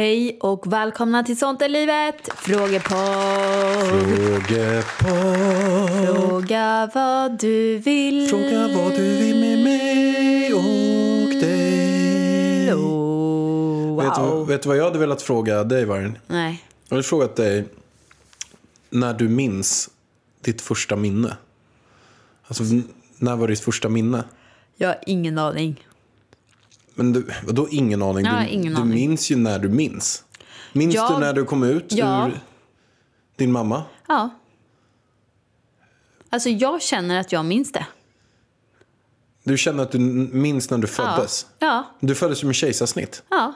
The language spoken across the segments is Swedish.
Hej och välkomna till Sånt är livet! Frågepodd! Frågepod. Fråga vad du vill. Fråga vad du vill med mig och dig. Oh, Vet, du, wow. vet du vad jag hade velat fråga dig, Vargen? Nej. Jag hade frågat dig när du minns ditt första minne. Alltså, när var ditt första minne? Jag har ingen aning. Men du, vadå ingen aning? Har du, ingen du aning. minns ju när du minns. Minns Jag- du när du kom ut Ja. ur din mamma? Ja. Alltså jag känner att jag minns det. Du känner att du minns när du Ja. föddes? Ja. Du föddes ju med kejsarsnitt. Ja.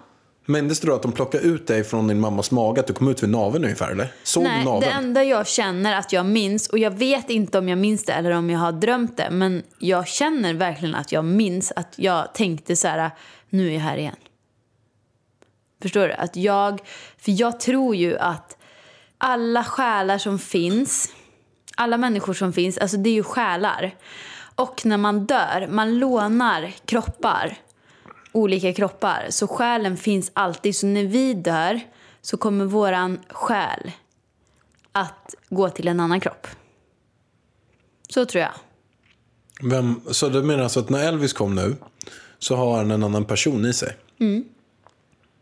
Minns du då att de plockade ut dig från din mammas mage? Att du kom ut vid naveln ungefär eller? Såg Nej, det naveln? enda jag känner att jag minns, och jag vet inte om jag minns det eller om jag har drömt det, men jag känner verkligen att jag minns att jag tänkte så här, nu är jag här igen. Förstår du? Att jag, för jag tror ju att alla själar som finns, alla människor som finns, alltså det är ju själar. Och när man dör, man lånar kroppar, olika kroppar, så själen finns alltid. Så när vi dör så kommer våran själ att gå till en annan kropp. Så tror jag. Vem, så du menar alltså att när Elvis kom nu så har han en annan person i sig? Mm.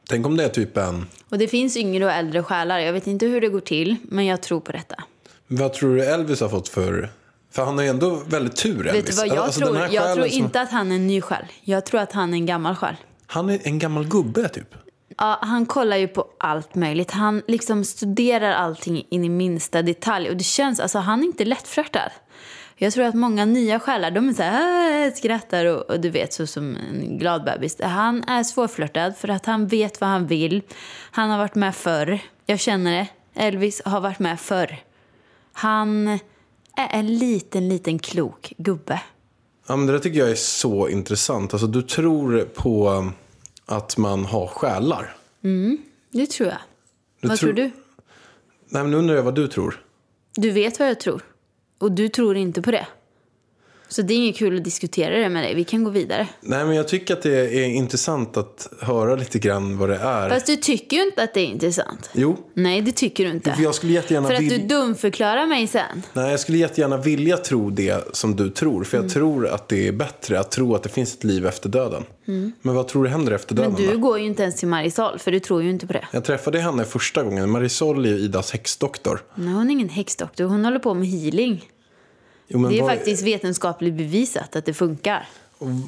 Tänk om det är typ en... Och det finns yngre och äldre själar. Jag vet inte hur det går till, men jag tror på detta. Vad tror du Elvis har fått för... För han har ju ändå väldigt tur Elvis. Vet du vad jag Alltså, tror? Jag tror som- inte att han är en ny själ. Jag tror att han är en gammal själ. Han är en gammal gubbe typ. Ja, han kollar ju på allt möjligt. Han liksom studerar allting in i minsta detalj. Och det känns, alltså han är inte lättflörtad. Jag tror att många nya själar, de är så här, "Äh", skrattar och, och du vet, så som en glad bebis. Han är svårflörtad för att han vet vad han vill. Han har varit med förr. Jag känner det. Elvis har varit med förr. Han är en liten, liten klok gubbe. Ja, men det där tycker jag är så intressant. Alltså, du tror på att man har själar. Det tror jag. Du vad tror- tror du? Nej, men nu undrar jag vad du tror. Du vet vad jag tror. Och du tror inte på det. Så det är inget kul att diskutera det med dig. Vi kan gå vidare. Nej, men jag tycker att det är intressant att höra lite grann vad det är. Fast du tycker ju inte att det är intressant. Jo, Nej, det tycker du inte. för jag skulle jättegärna För att du dumförklarar mig sen. Nej, jag skulle jättegärna vilja tro det som du tror. För jag tror att det är bättre att tro att det finns ett liv efter döden. Men vad tror du händer efter döden Men du då? går ju inte ens till Marisol, för du tror ju inte på det. Jag träffade henne första gången. Marisol är ju Idas häxdoktor. Nej, hon är ingen häxdoktor. Hon håller på med healing. Jo, Det är vad, faktiskt vetenskapligt bevisat att det funkar.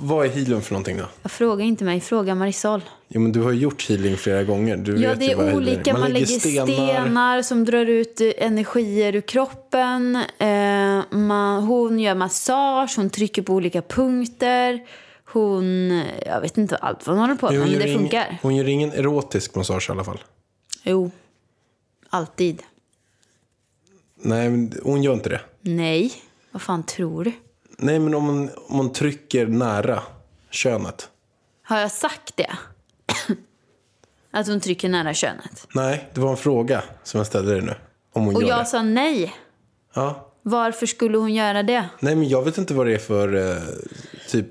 vad är healing för någonting då? Jag frågar inte mig, fråga Marisol. Jo, men du har gjort healing flera gånger. Du Ja, vet det är olika. Man, lägger stenar. som drar ut eh, energier ur kroppen. Eh, man, hon gör massage, hon trycker på olika punkter. Hon, eh, jag vet inte allt vad hon håller på med, men det funkar. Hon gör ingen erotisk massage i alla fall. Jo, alltid. Nej, men hon gör inte det. Nej, vad fan tror du? Nej, men om man, om man trycker nära könet. Har jag sagt det? att hon trycker nära könet. Nej, det var en fråga som jag ställde dig nu. Om hon Och gör jag det. sa nej. Ja. Varför skulle hon göra det? Nej, men jag vet inte vad det är för eh, typ...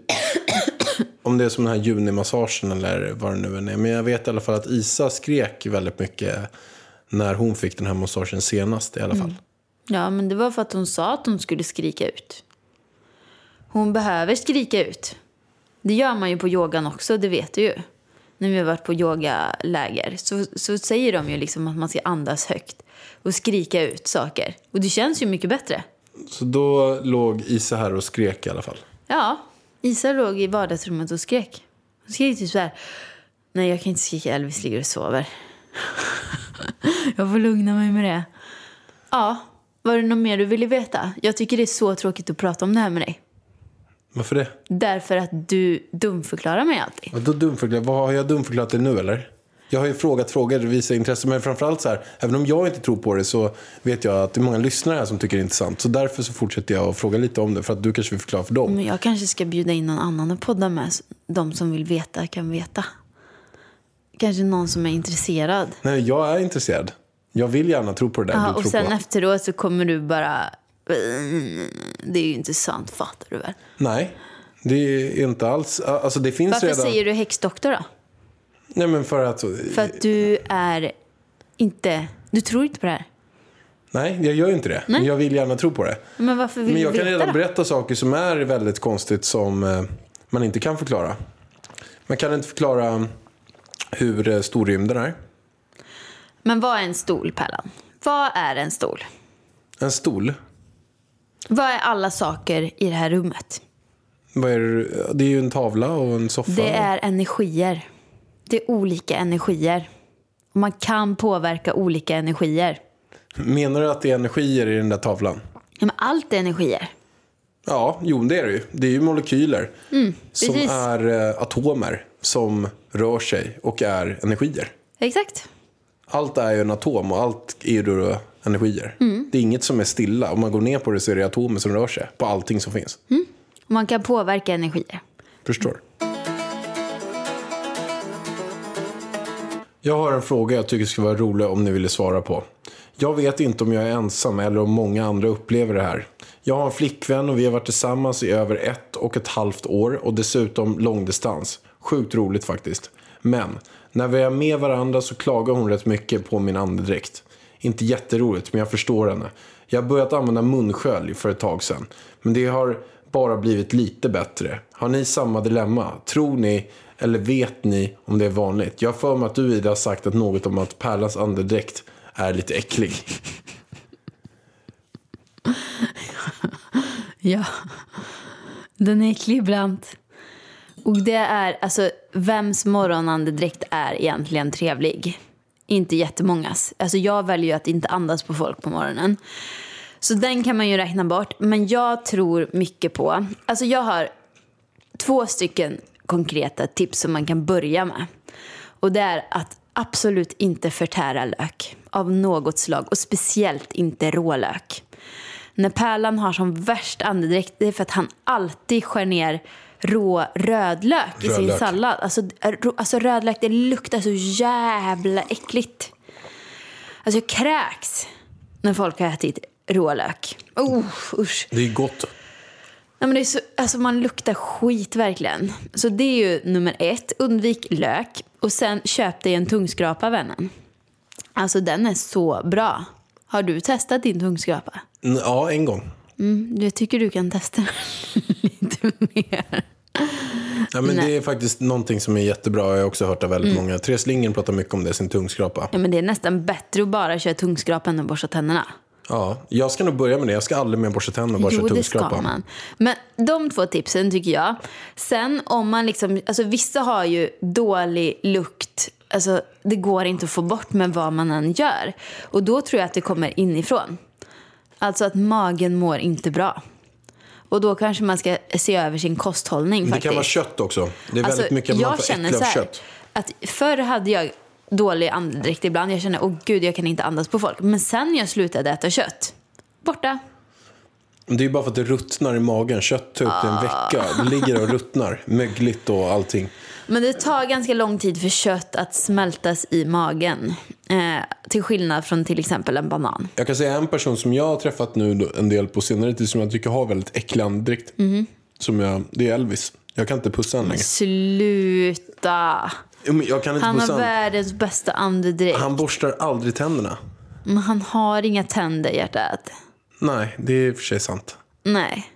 om det är som den här junimassagen eller vad det nu än är. Men jag vet i alla fall att Isa skrek väldigt mycket när hon fick den här massagen senast i alla fall. Ja, men det var för att hon sa att hon skulle skrika ut. Hon behöver skrika ut. Det gör man ju på yogan också, det vet du ju. När vi har varit på yogaläger så, så säger de ju liksom att man ska andas högt och skrika ut saker. Och det känns ju mycket bättre. Så då låg Isa här och skrek i alla fall. Ja, Isa låg i vardagsrummet och skrek. Hon skrek typ så här. Nej, jag kan inte skrika. Elvis ligger och sover. jag får lugna mig med det. Ja, var det något mer du ville veta? Jag tycker det är så tråkigt att prata om det här med dig. Varför det? Därför att du dumförklarar mig alltid. Vadå dumförklarat? Vad har jag dumförklarat det nu eller? Jag har ju frågat frågor, visat intresse. Men framförallt så här, även om jag inte tror på det så vet jag att det är många lyssnare här som tycker det är intressant. Så därför så fortsätter jag att fråga lite om det för att du kanske vill förklara för dem. Men jag kanske ska bjuda in någon annan att podda med. De som vill veta kan veta. Kanske någon som är intresserad. Nej, jag är intresserad. Jag vill gärna tro på det där Ja, du och tror sen på. efteråt så kommer du bara... Det är ju inte sant, fattar du väl? Nej, det är inte alls. Alltså det finns Varför redan. säger du häxdoktor då? Nej men för att. För att du är inte... Du tror inte på det här. Nej, jag gör ju inte det. Men jag vill gärna tro på det. Men varför vill Men jag du kan redan då? berätta saker som är väldigt konstigt som eh, man inte kan förklara. Man kan inte förklara hur eh, stor rymden är. Men vad är en stol, Pärlan? Vad är en stol? En stol. Vad är alla saker i det här rummet? Vad är det? det är ju en tavla och en soffa. Det är energier. Det är olika energier. Och man kan påverka olika energier. Menar du att det är energier i den där tavlan? Ja, men allt är energier. Ja, jo det är det ju. Det är ju molekyler. som Mm, precis. är eh, atomer som rör sig och är energier. Exakt. Allt är ju en atom och allt är ju då energier. Mm. Det är inget som är stilla. Om man går ner på det så är det atomer som rör sig på allting som finns. Och man kan påverka energier. Förstår. Jag har en fråga jag tycker skulle vara rolig om ni ville svara på. Jag vet inte om jag är ensam eller om många andra upplever det här. Jag har en flickvän och vi har varit tillsammans i över ett och ett halvt år och dessutom långdistans. Sjukt roligt faktiskt. Men när vi är med varandra så klagar hon rätt mycket på min andedräkt. Inte jätteroligt, men jag förstår henne. Jag har börjat använda munskölj för ett tag sedan. Men det har bara blivit lite bättre. Har ni samma dilemma? Tror ni eller vet ni om det är vanligt? Jag har för mig att du Ida har sagt att något om att Pärlans andedräkt är lite äcklig. Ja. Den är äcklig ibland. Och det är, alltså, vems morgonandedräkt är egentligen trevlig? Inte jättemångas. Alltså jag väljer ju att inte andas på folk på morgonen. Så den kan man ju räkna bort. Men jag tror mycket på, alltså jag har två stycken konkreta tips som man kan börja med. Och det är att absolut inte förtära lök av något slag och speciellt inte rålök. När Pärlan har som värst andedräkt det är för att han alltid skär ner rå rödlök i sin Rödlök. sallad. Alltså, rå- alltså rödlök det luktar så jävla äckligt. Alltså jag kräks när folk har ätit rålök. Oh, usch. Det är gott. Ja, men det är så, alltså man luktar skit verkligen. Så det är ju nummer ett. Undvik lök. Och sen köp dig en tungskrapa vännen. Alltså den är så bra. Har du testat din tungskrapa? N- Ja, en gång. Jag tycker du kan testa lite mer. Ja, men Nej. det är faktiskt någonting som är jättebra. Jag har också hört av väldigt många. Therese Lindgren pratar mycket om det, sin tungskrapa. Ja, men det är nästan bättre att bara köra tungskrapa än att borsta tänderna. Ja, jag ska nog börja med det. Jag ska aldrig mer borsta tänderna och bara Jo, köra det ska tungskrapa. man. Men de två tipsen tycker jag. Sen om man liksom, alltså vissa har ju dålig lukt. Alltså det går inte att få bort med vad man än gör. Och då tror jag att det kommer inifrån. Alltså att magen mår inte bra. Och då kanske man ska se över sin kosthållning Det faktiskt. kan vara kött också. Det är Alltså, väldigt mycket man får känner så av här, kött. Att förr hade jag dålig andedräkt ibland. Jag kände, åh gud, jag kan inte andas på folk. Men sen jag slutade äta kött, borta. Det är ju bara för att det ruttnar i magen. Kött tar upp det en vecka. Det ligger och ruttnar. Mögligt och allting. Men det tar ganska lång tid för kött att smältas i magen. Eh, till skillnad från till exempel en banan. Jag kan säga en person som jag har träffat nu en del på senare tid som jag tycker har väldigt äcklig andedräkt. Som jag, det är Elvis. Jag kan inte pussa honom längre. Sluta! Han har världens bästa andedräkt. Han borstar aldrig tänderna. Men han har inga tänder, hjärtat. Nej, det är i och för sig sant. Nej.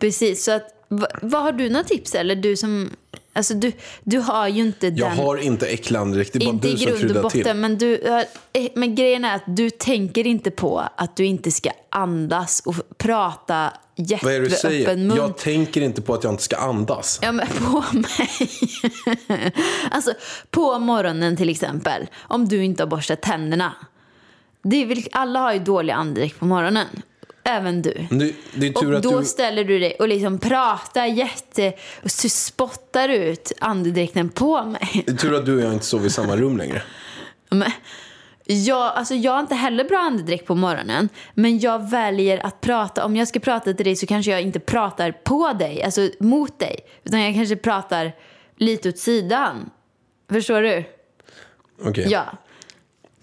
Precis, så att, va, vad har du några tips? Eller du som... Alltså du, du har ju inte Jag den... har inte äcklig andedräkt. Det är bara Inte du som kryddar botten, till. men, du, eh, men grejen är att du tänker inte på att du inte ska andas och prata Vad är det du jätteöppen säger? mun. Jag tänker inte på att jag inte ska andas. Ja, men på mig. alltså, på morgonen till exempel, om du inte har borstat tänderna. Det är alla har ju dålig andedräkt på morgonen. Även du. Det, det Och då du... ställer du dig och liksom pratar jätte... Och så spottar ut andedräkten på mig. Det är tur att du och jag inte sover i samma rum längre. Men, jag, alltså jag har inte heller bra andedräkt på morgonen. Men jag väljer att prata. Om jag ska prata till dig så kanske jag inte pratar på dig, alltså mot dig. Utan jag kanske pratar lite åt sidan. Förstår du? Okej. Ja.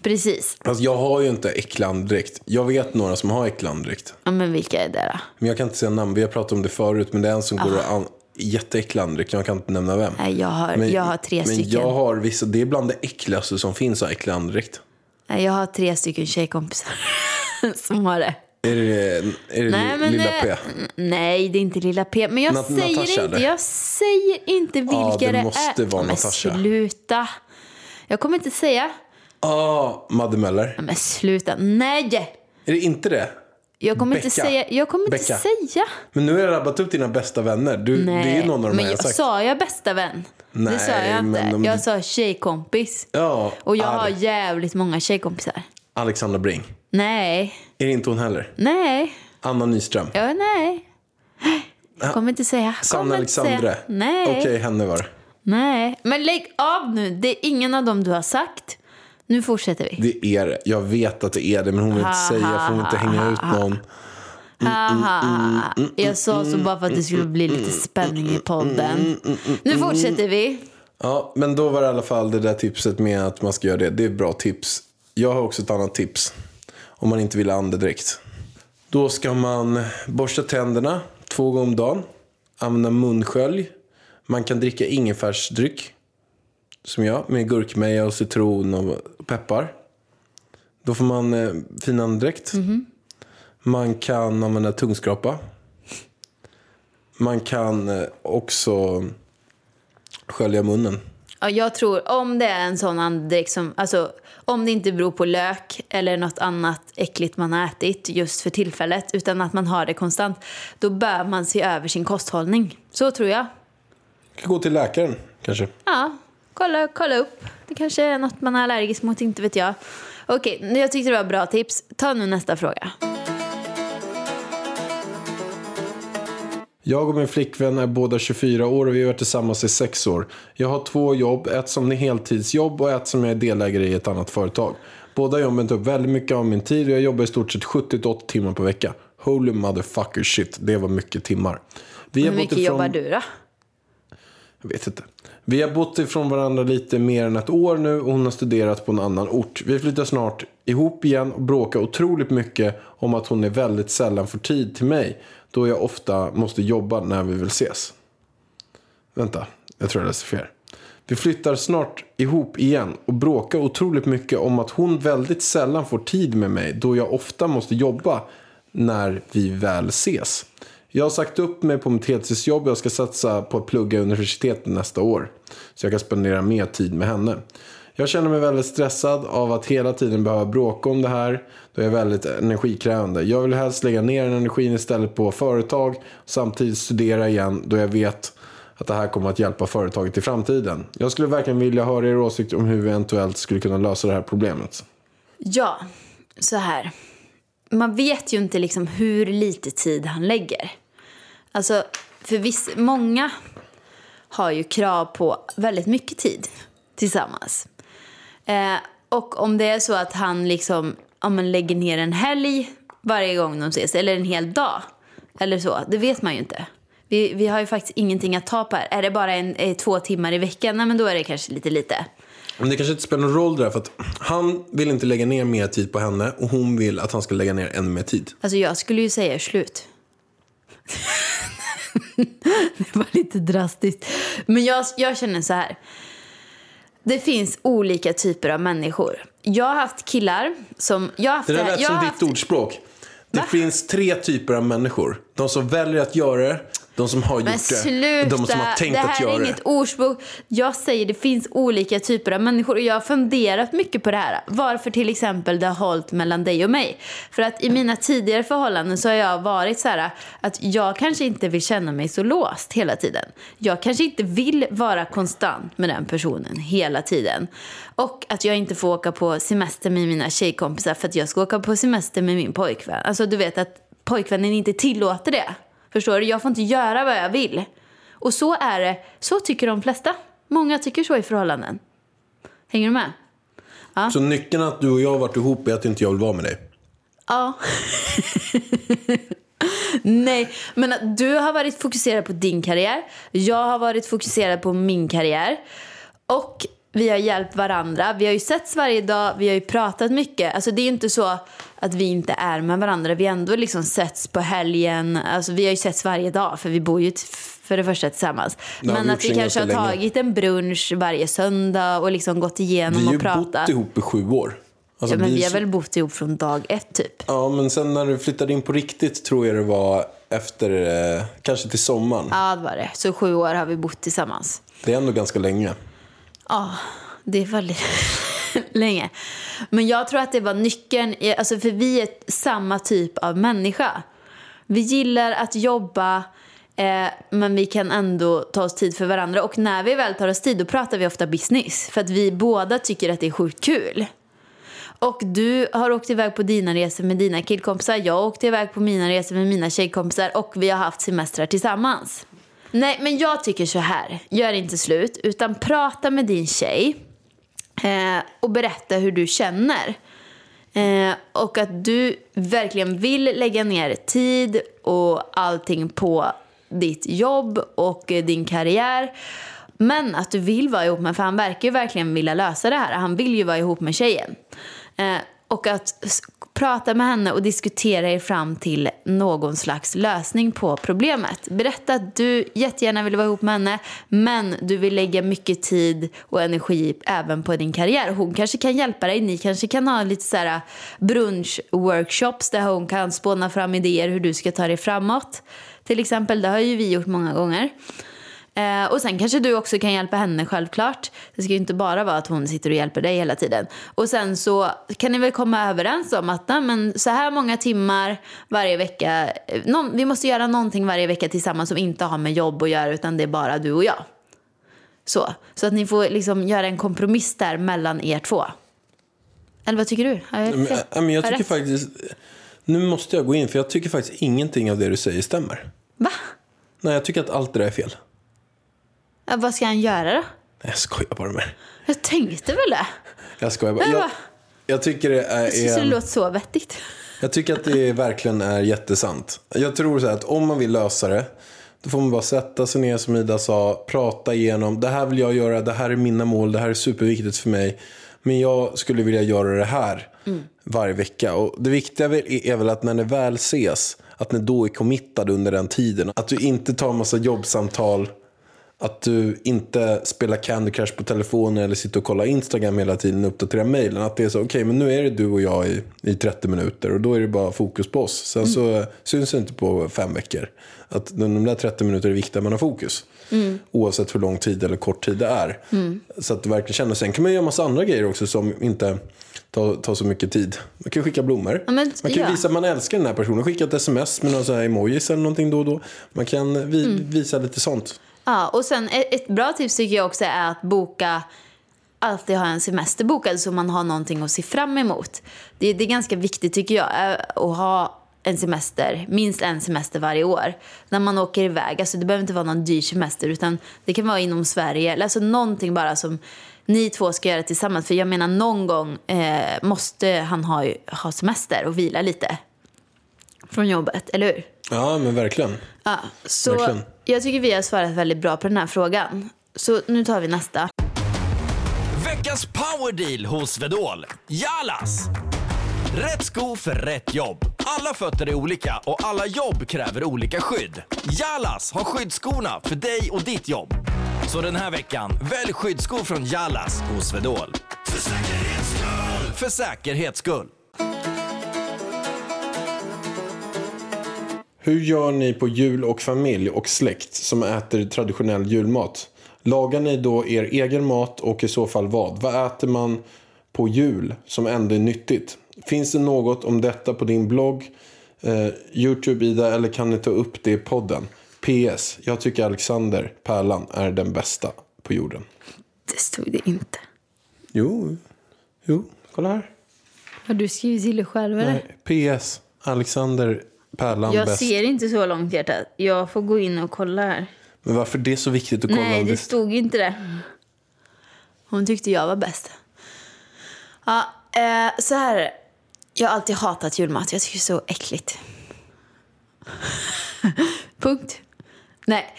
Precis. Alltså, jag har ju inte äcklig andedräkt. Jag vet några som har äcklig andedräkt. Ja, men vilka är det då? Men jag kan inte säga namn. Vi har pratat om det förut. Men det är en som går och an... jätteäcklig andedräkt. Jag kan inte nämna vem. Nej, jag har, Men, jag har tre men stycken. jag har vissa, det är bland det äckligaste som finns, att ha äcklig andedräkt. Nej, jag har tre stycken tjejkompisar som har det. Är det, är det Nej, men, lilla eh, P? Nej, det är inte lilla P. Men jag Nat- säger Natasha, inte, jag säger inte vilka det det, måste är. vara men Natasha. sluta. Jag kommer inte säga. Ah, Madde Möller. Men sluta. Nej! Är det inte det? Jag kommer Becka. inte säga. Jag kommer inte Becka. säga. Men nu har jag rabbat upp dina bästa vänner. Du, Nej. det är någon av de men jag jag, sagt. sa jag bästa vän? det Nej, sa jag inte. om Jag sa tjejkompis. Ja, Och jag Ar- har jävligt många tjejkompisar. Alexandra Bring. Nej. Är det inte hon heller? Nej. Anna Nyström. Ja, nej. Jag kommer inte säga. Sanna inte. Alexandre. Nej. Okej, henne var det. Nej. Men lägg av nu. Det är ingen av dem du har sagt. Nu fortsätter vi. Det är det. Jag vet att det är det, men hon vill inte säga för hon vill inte hänga ut någon. Haha. Jag sa så bara för att det skulle bli lite spänning i podden. Nu fortsätter vi. Ja, men då var det i alla fall det där tipset med att man ska göra det. Det är ett bra tips. Jag har också ett annat tips. Om man inte vill ha andedräkt. Då ska man borsta tänderna två gånger om dagen. Använda munskölj. Man kan dricka ingefärsdryck. Som jag, med gurkmeja och citron och peppar. Då får man eh, fin andedräkt. Man kan använda tungskrapa. Man kan eh, också skölja munnen. Ja, jag tror om det är en sån andedräkt som, alltså om det inte beror på lök eller något annat äckligt man har ätit just för tillfället utan att man har det konstant, då bör man se över sin kosthållning. Så tror jag. gå till läkaren kanske. Ja, kolla, kolla upp. Det kanske är något man är allergisk mot, inte vet jag. Okej, jag tyckte det var bra tips. Ta nu nästa fråga. Jag och min flickvän är båda 24 år och vi har varit tillsammans i sex år. Jag har två jobb, ett som är heltidsjobb och ett som jag är delägare i ett annat företag. Båda jobben tar upp väldigt mycket av min tid och jag jobbar i stort sett 70-80 timmar per vecka. Holy motherfucker shit, det var mycket timmar. Vi Hur mycket ifrån- jobbar du då? Jag vet inte. Vi har bott ifrån varandra lite mer än ett år nu och hon har studerat på en annan ort. Vi flyttar snart ihop igen och bråkar otroligt mycket om att hon är väldigt sällan får tid till mig. Då jag ofta måste jobba när vi vill ses. Vänta, jag tror jag läste fel. Vi flyttar snart ihop igen och bråkar otroligt mycket om att hon väldigt sällan får tid med mig då jag ofta måste jobba när vi väl ses. Jag har sagt upp mig på mitt heltidsjobb och jag ska satsa på att plugga universitetet nästa år. Så jag kan spendera mer tid med henne. Jag känner mig väldigt stressad av att hela tiden behöva bråka om det här. Då jag är väldigt energikrävande. Jag vill helst lägga ner den energin istället på företag. Samtidigt studera igen då jag vet att det här kommer att hjälpa företaget i framtiden. Jag skulle verkligen vilja höra er åsikt om hur vi eventuellt skulle kunna lösa det här problemet. Ja, så här. Man vet ju inte liksom hur lite tid han lägger. Alltså, för viss, många har ju krav på väldigt mycket tid tillsammans. Eh, och om det är så att han liksom, ja, men lägger ner en helg varje gång de ses, eller en hel dag, eller så, det vet man ju inte. Vi, vi har ju faktiskt ingenting att ta på här. Är det bara en, eh, två timmar i veckan, nej men då är det kanske lite lite. Men det kanske inte spelar någon roll där för att han vill inte lägga ner mer tid på henne och hon vill att han ska lägga ner ännu mer tid. Alltså jag skulle ju säga slut. det var lite drastiskt. Men jag, jag känner så här. Det finns olika typer av människor. Jag har haft killar som... Jag har haft Det där lät som har ditt haft, ordspråk. Det Va? finns tre typer av människor. De som väljer att göra det, de som har Men gjort det sluta! och de som har tänkt det att här göra är det. inget ordspråk. Jag säger det finns olika typer av människor och jag har funderat mycket på det här. Varför till exempel det har hållit mellan dig och mig. För att i mina tidigare förhållanden så har jag varit så här att jag kanske inte vill känna mig så låst hela tiden. Jag kanske inte vill vara konstant med den personen hela tiden. Och att jag inte får åka på semester med mina tjejkompisar för att jag ska åka på semester med min pojkvän. Alltså du vet att pojkvännen inte tillåter det. Förstår du? Jag får inte göra vad jag vill. Och så är det. Så tycker de flesta. Många tycker så i förhållanden. Hänger du med? Så nyckeln att du och jag har varit ihop är att inte jag vill vara med dig. Ja. Nej, men att du har varit fokuserad på din karriär. Jag har varit fokuserad på min karriär. Och vi har hjälpt varandra. Vi har ju setts varje dag, vi har ju pratat mycket. Alltså det är ju inte så att vi inte är med varandra. Vi har ändå liksom setts på helgen. Alltså vi har ju setts varje dag för vi bor ju för det första tillsammans. Vi Men gjort att vi kanske har länge. tagit en brunch varje söndag och liksom gått igenom Vi har ju och pratat. bott ihop i sju år. Alltså, Ja, men vi har väl bott ihop från dag ett typ. Ja, men sen när du flyttade in på riktigt tror jag det var efter, eh, kanske till sommaren. Ja, det var det. Så sju år har vi bott tillsammans. Det är ändå ganska länge. Ja, det är väldigt länge. Men jag tror att det var nyckeln, i- alltså för vi är samma typ av människa. Vi gillar att jobba, eh, men vi kan ändå ta oss tid för varandra. Och när vi väl tar oss tid, då pratar vi ofta business. För att vi båda tycker att det är sjukt kul. Och du har åkt iväg på dina resor med dina killkompisar. Jag har åkt iväg på mina resor med mina tjejkompisar. Och vi har haft semestrar tillsammans. Nej, men jag tycker så här. Gör inte slut, utan prata med din tjej. Eh, och berätta hur du känner. Eh, och att du verkligen vill lägga ner tid och allting på ditt jobb och eh, din karriär. Men att du vill vara ihop med, för han verkar ju verkligen vilja lösa det här. Han vill ju vara ihop med tjejen. Eh, och att prata med henne och diskutera er fram till någon slags lösning på problemet. Berätta att du jättegärna vill vara ihop med henne, men du vill lägga mycket tid och energi även på din karriär. Hon kanske kan hjälpa dig. Ni kanske kan ha lite så här äh, brunch-workshops där hon kan spåna fram idéer hur du ska ta dig framåt. Till exempel, det har ju vi gjort många gånger. Eh, och sen kanske du också kan hjälpa henne självklart. Det ska ju inte bara vara att hon sitter och hjälper dig hela tiden. Och sen så kan ni väl komma överens om att nej, men så här många timmar varje vecka. eh, Någon, vi måste göra någonting varje vecka tillsammans som inte har med jobb att göra utan det är bara du och jag. Så, så att ni får liksom göra en kompromiss där mellan er två. Eller vad tycker du? Har jag Men, men jag tycker faktiskt... Nu måste jag gå in, för jag tycker faktiskt ingenting av det du säger stämmer. Va? Nej, jag tycker att allt det där är fel. Ja, vad ska han göra då? Jag skojar bara med. Jag tänkte väl det. Jag skojar bara. Jag, jag tycker det är... Jag tycker det låter så vettigt. Jag tycker att det verkligen är jättesant. Jag tror så här att om man vill lösa det, då får man bara sätta sig ner som Ida sa, prata igenom, det här vill jag göra, det här är mina mål, det här är superviktigt för mig. Men jag skulle vilja göra det här varje vecka. Och det viktiga är väl att när ni väl ses, att ni då är committade under den tiden. Att du inte tar en massa jobbsamtal, att du inte spelar Candy Crush på telefonen eller sitter och kollar Instagram hela tiden och uppdaterar mejlen. Att det är så, okej men nu är det du och jag i, i 30 minuter och då är det bara fokus på oss. Sen så syns det inte på fem veckor. Att de där 30 minuterna är viktiga, man har fokus. Oavsett hur lång tid eller kort tid det är. Så att du verkligen känner. Sen kan man göra massa andra grejer också som inte tar, tar så mycket tid. Man kan skicka blommor. Ja, men- man kan ja. visa att man älskar den här personen. Skicka ett sms med några så här emojis eller någonting då och då. Man kan vi, Mm. visa lite sånt. Ja, och sen ett, bra tips tycker jag också är att boka alltid ha en semester bokad så man har någonting att se fram emot. Det, det är ganska viktigt tycker jag eh, att ha en semester, minst en semester varje år. När man åker iväg, alltså det behöver inte vara någon dyr semester utan det kan vara inom Sverige, eller alltså någonting bara som ni två ska göra tillsammans. För jag menar någon gång eh, måste han ha, ha semester och vila lite från jobbet, eller hur? Ja, men verkligen. Ja, så Verkligen jag tycker vi har svarat väldigt bra på den här frågan. Så nu tar vi nästa. Veckans powerdeal hos Vedol. Jalas! Rätt sko för rätt jobb. Alla fötter är olika och alla jobb kräver olika skydd. Jalas har skyddsskorna för dig och ditt jobb. Så den här veckan, välj skyddsskor från Jalas hos Swedol. För säkerhets skull! För säkerhets skull. Hur gör ni på jul och familj och släkt som äter traditionell julmat? Lagar ni då er egen mat och i så fall vad? Vad äter man på jul som ändå är nyttigt? Finns det något om detta på din blogg, eh, Youtube Ida eller kan ni ta upp det i podden? PS. Jag tycker Alexander Pärlan är den bästa på jorden. Det stod det inte. Jo, jo, kolla här. Har du skrivit till dig själv eller? Nej, PS. Alexander Pärlan Jag bäst. ser inte så långt hjärtat. Jag får gå in och kolla här. Men varför det är så viktigt att kolla Nej, om det det... stod inte det. Hon tyckte jag var bäst. Ja, eh, så här är det. Jag har alltid hatat julmat. Jag tycker det är så äckligt. Punkt. Nej,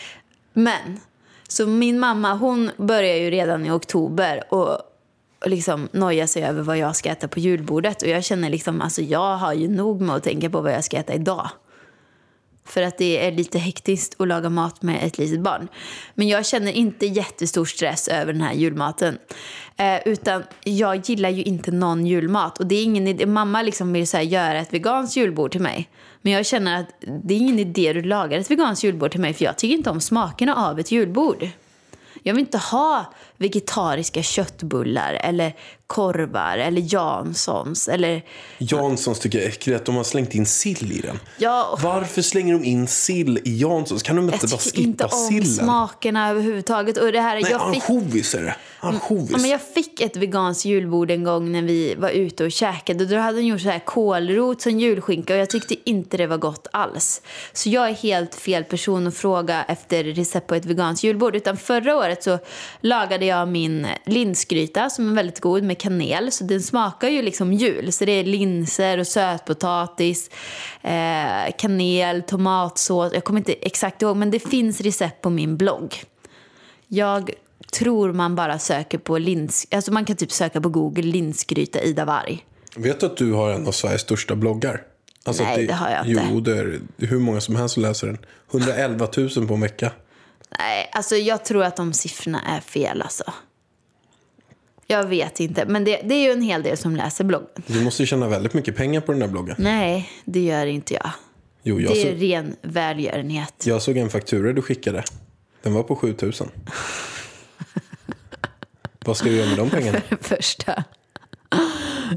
men. Så min mamma hon börjar ju redan i oktober och liksom noja sig över vad jag ska äta på julbordet. Och jag känner liksom, alltså jag har ju nog med att tänka på vad jag ska äta idag. För att det är lite hektiskt att laga mat med ett litet barn. Men jag känner inte jättestor stress över den här julmaten. Eh, utan jag gillar ju inte någon julmat. Och det är ingen idé. Mamma liksom vill så här göra ett veganskt julbord till mig. Men jag känner att det är ingen idé du lagar ett veganskt julbord till mig. För jag tycker inte om smakerna av ett julbord. Jag vill inte ha vegetariska köttbullar eller korvar eller Janssons eller... Janssons tycker jag är äckligt de har slängt in sill i den. Ja, Varför slänger de in sill i Janssons? Kan de inte jag bara tycker inte skippa om sillen? smakerna överhuvudtaget. Och det här, Nej, jag fick... ansjovis är det. Ansjovis. Ja, men jag fick ett veganskt julbord en gång när vi var ute och käkade. Då hade de gjort så här kålrot som julskinka och jag tyckte inte det var gott alls. Så jag är helt fel person att fråga efter recept på ett veganskt julbord. Utan förra året så lagade jag min linsgryta som är väldigt god med kanel. Så den smakar ju liksom jul. Så det är linser och sötpotatis, eh, kanel, tomatsås. Jag kommer inte exakt ihåg men det finns recept på min blogg. Jag tror man bara söker på lins... Alltså man kan typ söka på Google linsgryta Ida Varg. Vet du att du har en av Sveriges största bloggar? Alltså Nej, att det har jag inte. Jo, det är hur många som helst som läser den. 111 000 på en vecka. Nej, alltså jag tror att de siffrorna är fel alltså. Jag vet inte, men det, det är ju en hel del som läser bloggen. Du måste ju tjäna väldigt mycket pengar på den där bloggen. Nej, det gör inte jag. Jo, jag, Det är så, ren välgörenhet. jag såg en faktura du skickade. Den var på 7 000. Vad ska du göra med de pengarna? Första.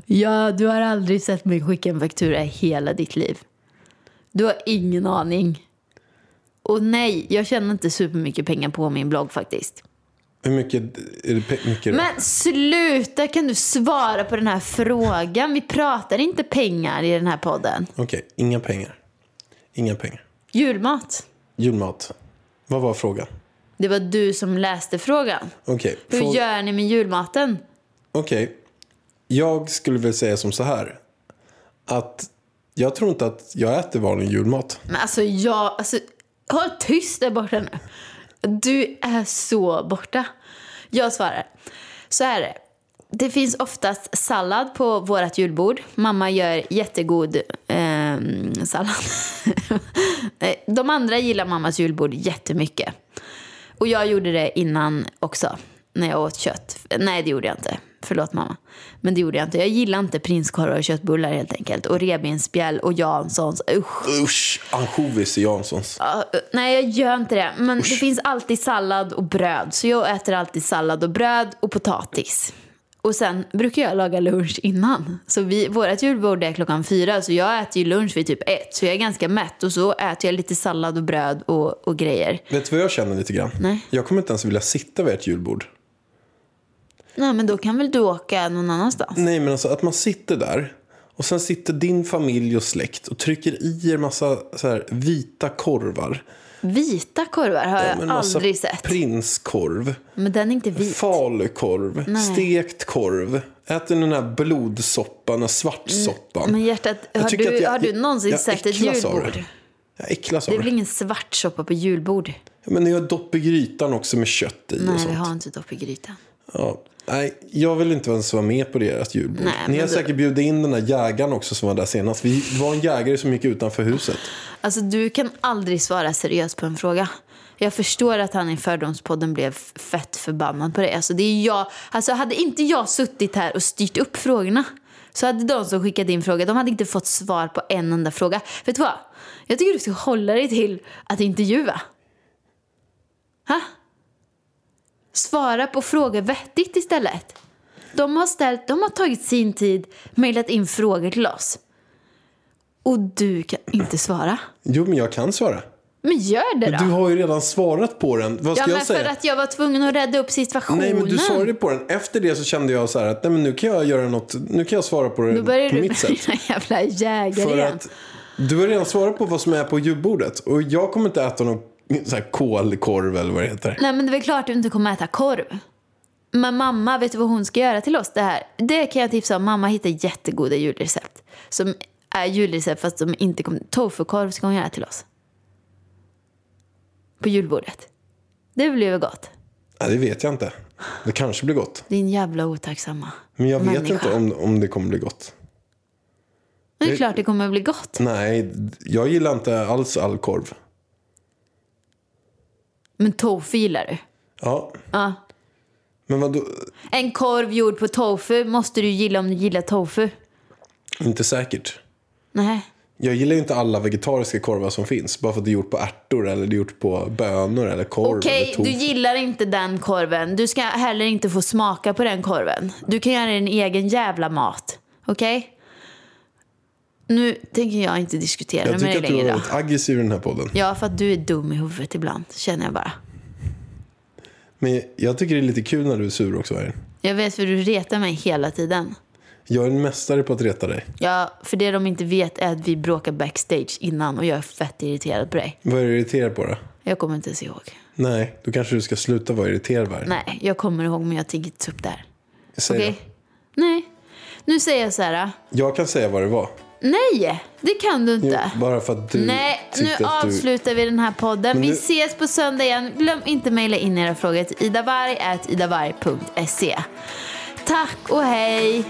Ja, du har aldrig sett mig skicka en faktura i hela ditt liv. Du har ingen aning. Och nej, jag tjänar inte supermycket pengar på min blogg faktiskt. Hur mycket är det? Mycket då? Men sluta, kan du svara på den här frågan? Vi pratar inte pengar i den här podden. Okej, inga pengar. Inga pengar. Julmat. Julmat. Vad var frågan? Det var du som läste frågan. Okej. Hur frå- gör ni med julmaten? Okej. Jag skulle väl säga som så här. Att jag tror inte att jag äter vanlig julmat. Men alltså jag, alltså håll tyst där borta nu. Du är så borta. Jag svarar. Så här är det. Det finns oftast sallad på vårt julbord. Mamma gör jättegod eh, sallad. De andra gillar mammas julbord jättemycket. Och jag gjorde det innan också, när jag åt kött. Nej, det gjorde jag inte. Förlåt mamma. Men det gjorde jag inte. Jag gillar inte prinskorvar och köttbullar helt enkelt. Och revbensspjäll och Janssons. Usch. Usch, ansjovis i Janssons. Ja, eh, nej, jag gör inte det. Men det finns alltid sallad och bröd. Så jag äter alltid sallad och bröd och potatis. Och sen brukar jag laga lunch innan. Så vi, vårt julbord är klockan fyra, så jag äter ju lunch vid typ ett. Så jag är ganska mätt och så äter jag lite sallad och bröd och, och grejer. Vet du vad jag känner lite grann? Nej. Jag kommer inte ens vilja sitta vid ett julbord. Nej, men då kan väl du åka någon annanstans? Nej, men alltså att man sitter där och sen sitter din familj och släkt och trycker i er massa så här vita korvar. Vita korvar har jag Men massa aldrig sett. Prinskorv, Men den är inte vit. falukorv, Nej. stekt korv. Äter den här blodsoppan, här svartsoppan. Men hjärtat, Jag har du, jag- har du någonsin jag sett ett julbord? det. Jag äcklas Det av är väl det. ingen svartsoppa på julbord? Ja, Men ni har dopp i grytan också med kött i och Nej, sånt. vi har inte dopp i grytan. Ja. Nej, jag vill inte ens vara med på deras julbord. Nej, Ni har du- säkert bjudit in den där jägaren också som var där senast. Vi var en jägare som gick utanför huset. Alltså du kan aldrig svara seriöst på en fråga. Jag förstår att han i Fördomspodden blev fett förbannad på det. Alltså, det är jag, alltså hade inte jag suttit här och styrt upp frågorna så hade de som skickade in frågor, de hade inte fått svar på en enda fråga. Vet du vad? Jag tycker du ska hålla dig till att intervjua. Ha? Svara på frågor vettigt istället. De har, ställt, de har tagit sin tid, mejlat in frågor till oss. Och du kan inte svara. Jo, men jag kan svara. Men gör det då. Du har ju redan svarat på den. Vad ska ja, men jag säga? för att jag var tvungen att rädda upp situationen. Nej, men du svarade på den. Efter det så kände jag så här att nej, men nu kan jag göra något. Nu kan jag svara på Då det börjar på du mitt sätt. en jävla jägare För igen. att Du har redan svarat på vad som är på julbordet. Och jag kommer inte äta någon så här kolkorv eller vad det heter. Nej men det är väl klart du inte kommer äta korv. Men mamma, vet du vad hon ska göra till oss? Det här. Det kan jag tipsa om. Mamma hittar jättegoda julrecept. Som är julrecept fast de inte kommer... Tofukorv ska hon göra till oss. På julbordet. Det blir väl gott. Ja, det vet jag inte. Det kanske blir gott. Din jävla otacksamma Men jag vet människa. inte om, om det kommer bli gott. Men det är klart det kommer bli gott. Nej, jag gillar inte alls all korv. Men tofu gillar du. Ja, Ja. men vadå? En korv gjord på tofu måste du gilla om du gillar tofu. Inte säkert. Nej. Jag gillar ju inte alla vegetariska korvar som finns. Bara för att det är gjort på ärtor eller det är gjort på bönor eller korv Okej, eller tofu. du gillar inte den korven. Du ska heller inte få smaka på den korven. Du kan göra din egen jävla mat. Okej? Nu tänker jag inte diskutera Jag med dig tycker att du längre har varit aggressiv i den här podden. Ja, för att du är dum i huvudet ibland, känner jag bara. Men jag tycker det är lite kul när du är sur också. Här. Jag vet för du retar mig hela tiden. Jag är en mästare på att reta dig. Ja, för det de inte vet är att vi bråkar backstage innan och jag är fett irriterad på dig. Vad är du irriterad på då? Jag kommer inte ens ihåg. Nej, då kanske du ska sluta vara irriterad varje Nej, jag kommer ihåg men jag tänker inte upp det här. Säg Okej? då. Nej. Nu säger jag så här. Jag kan säga vad det var. Nej, det kan du Jo, inte. bara för att du Nej, nu att du... avslutar vi den här podden. Men Vi nu- ses på söndag igen. Glöm inte mejla in era frågor till idavarg.idavarg.se. Tack och hej!